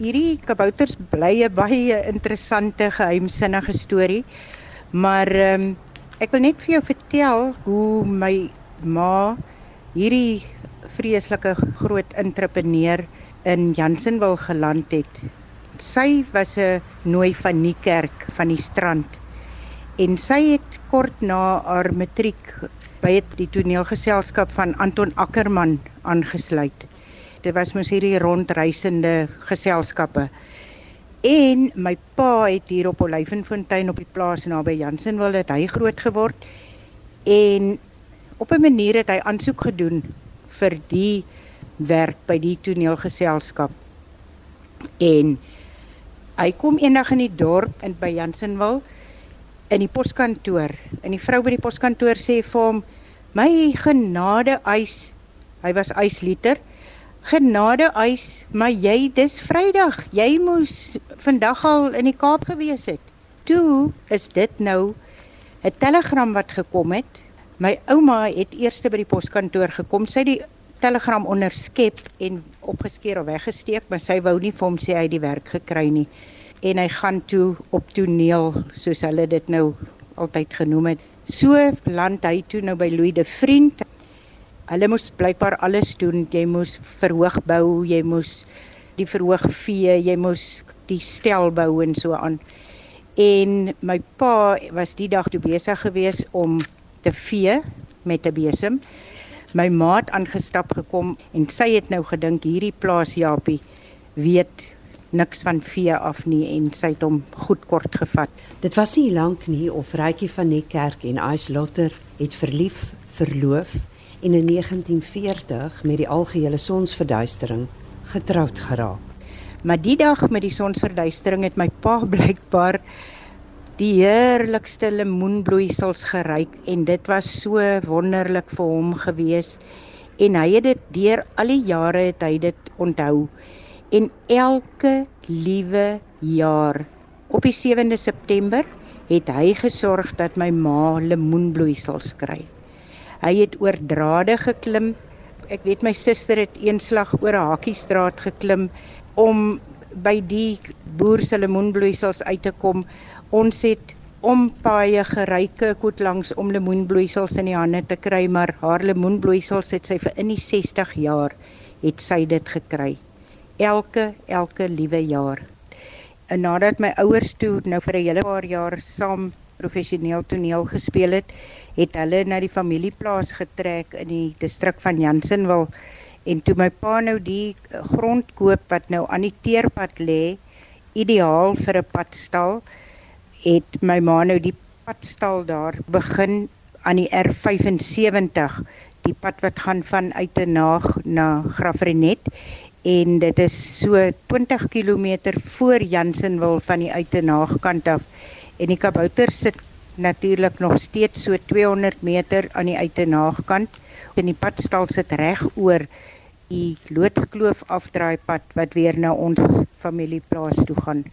Hierdie kabouters bly 'n baie interessante geheimsinnige storie. Maar ehm um, ek wil net vir jou vertel hoe my ma hierdie vreeslike groot entrepreneur in Jansenwil geland het. Sy was 'n nooi van die kerk van die strand en sy het kort na haar matriek by die toneelgeselskap van Anton Ackermann aangesluit dit was mos hierdie rondreisende geselskappe. En my pa het hier op Olyfenfontein op die plaas naby Jansenwil het hy groot geword en op 'n manier het hy aansoek gedoen vir die werk by die toneelgeselskap. En hy kom eendag in die dorp in by Jansenwil in die poskantoor en die vrou by die poskantoor sê vir hom my genade eis hy was eisliter Genade eis, maar jy dis Vrydag. Jy moes vandag al in die Kaap gewees het. Toe is dit nou 'n telegram wat gekom het. My ouma het eers by die poskantoor gekom. Sy het die telegram onderskep en opgeskeer of weggesteek, maar sy wou nie vir hom sê hy het die werk gekry nie. En hy gaan toe op toneel, soos hulle dit nou altyd genoem het. So land hy toe nou by Louis de Vriend Hulle moes blykbaar alles doen. Jy moes verhoog bou, jy moes die verhoog vee, jy moes die stel bou en so aan. En my pa was die dag toe besig geweest om te vee met 'n besem. My maat aangestap gekom en sy het nou gedink hierdie plaas Japie weet niks van vee af nie en sy het hom goed kort gevat. Dit was nie lank nie of Rykie van die kerk en Ice Lotter het verlief, verloof en in 1940 met die algehele sonsverduistering getroud geraak. Maar die dag met die sonsverduistering het my pa blykbaar die heerlikste lemoenbloeisels geryk en dit was so wonderlik vir hom gewees en hy het dit deur al die jare het hy dit onthou en elke liewe jaar op die 7de September het hy gesorg dat my ma lemoenbloeisels kry. Hy het oor drade geklim. Ek weet my suster het eenslag oor 'n hakkiestraat geklim om by die boer se lemoenbloeisels uit te kom. Ons het om paaie geryke koet langs om lemoenbloeisels in die hande te kry, maar haar lemoenbloeisels het sy vir in die 60 jaar het sy dit gekry. Elke elke liewe jaar. En nadat my ouers toe nou vir 'n hele paar jaar saam professioneel toneel gespeel het, het hulle na die familieplaas getrek in die distrik van Jansenwil. En toe my pa nou die grond koop wat nou aan die teerpad lê, ideaal vir 'n padstal, het my ma nou die padstal daar begin aan die R75, die pad wat gaan van Uitenaag na Graafrenet en dit is so 20 km voor Jansenwil van die Uitenaag kant af en die kabouter sit natuurlik nog steeds so 200 meter aan die uitenaagkant en die padstal sit reg oor die loodkloof afdraaipad wat weer na ons familieplaas toe gaan.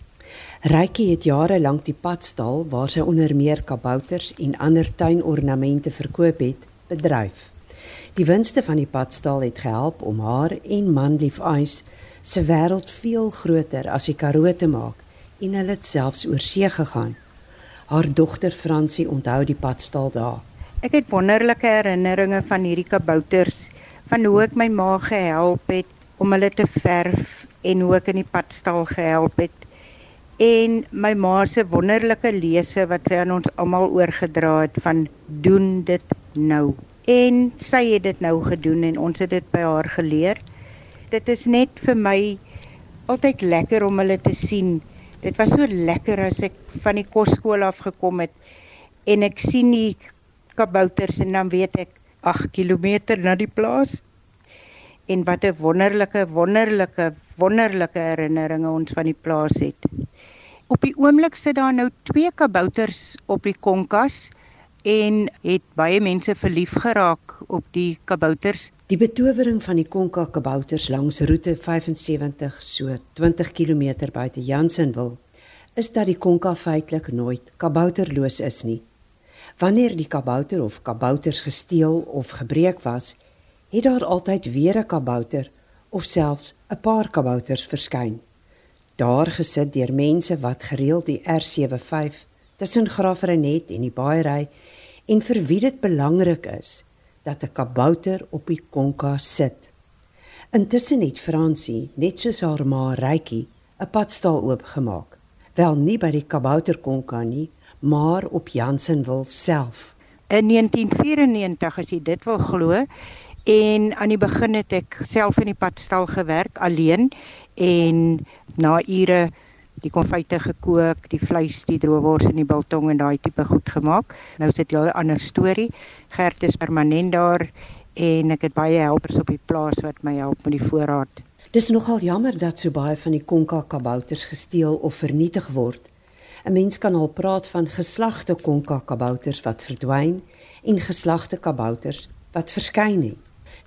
Rykie het jare lank die padstal waar sy onder meer kabouters en ander tuinornamente verkoop het, bedryf. Die winste van die padstal het gehelp om haar en manlief Ice se wêreld veel groter as die Karoo te maak en hulle het selfs oor see gegaan. Haar dogter Fransie onthou die padstal daar. Ek het wonderlike herinneringe van hierdie kabouters, van hoe ek my ma gehelp het om hulle te verf en hoe ek in die padstal gehelp het. En my ma se wonderlike lese wat sy aan ons almal oorgedra het van doen dit nou. En sy het dit nou gedoen en ons het dit by haar geleer. Dit is net vir my altyd lekker om hulle te sien Dit was so lekker as ek van die kosskool af gekom het en ek sien die kabouters en dan weet ek 8 km na die plaas. En wat 'n wonderlike wonderlike wonderlike herinneringe ons van die plaas het. Op die oomblik sit daar nou twee kabouters op die konkas en het baie mense verlief geraak op die kabouters. Die betowering van die Konka kabouters langs roete 75 so 20 km buite Jansenwil is dat die Konka feitelik nooit kabouterloos is nie. Wanneer die kabouter of kabouters gesteel of gebreek was, het daar altyd weer 'n kabouter of selfs 'n paar kabouters verskyn. Daar gesit deur mense wat gereeld die R75 tussen Graafrenet en die Baaiery en vir wie dit belangrik is dat 'n kabouter op die konka sit. Intussen het Fransie, net soos haar ma Rykie, 'n padstal oopgemaak. Wel nie by die kabouterkonka nie, maar op Jansenwil self. In 1994 as jy dit wil glo, en aan die begin het ek self in die padstal gewerk alleen en na ure die konfyte gekook, die vleis, die droewors en die biltong en daai tipe goed gemaak. Nou sit jy 'n ander storie. Gert is permanent daar en ek het baie helpers op die plaas wat my help met die voorraad. Dis nogal jammer dat so baie van die konka kabouters gesteel of vernietig word. 'n Mens kan al praat van geslagte konka kabouters wat verdwyn en geslagte kabouters wat verskyn het.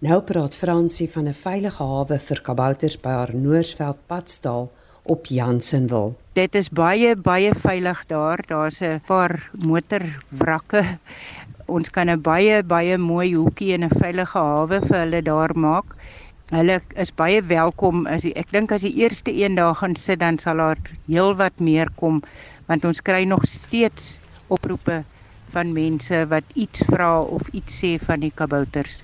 Nou praat Fransie van 'n veilige hawe vir kabouters by haar Noorsveld padstal op Jansenwil. Dit is baie baie veilig daar. Daar's 'n paar motorwrakke. Ons kan 'n baie baie mooi hoekie en 'n veilige hawe vir hulle daar maak. Hulle is baie welkom. As ek dink as die eerste een daar gaan sit dan sal daar heelwat meer kom want ons kry nog steeds oproepe van mense wat iets vra of iets sê van die kabouters.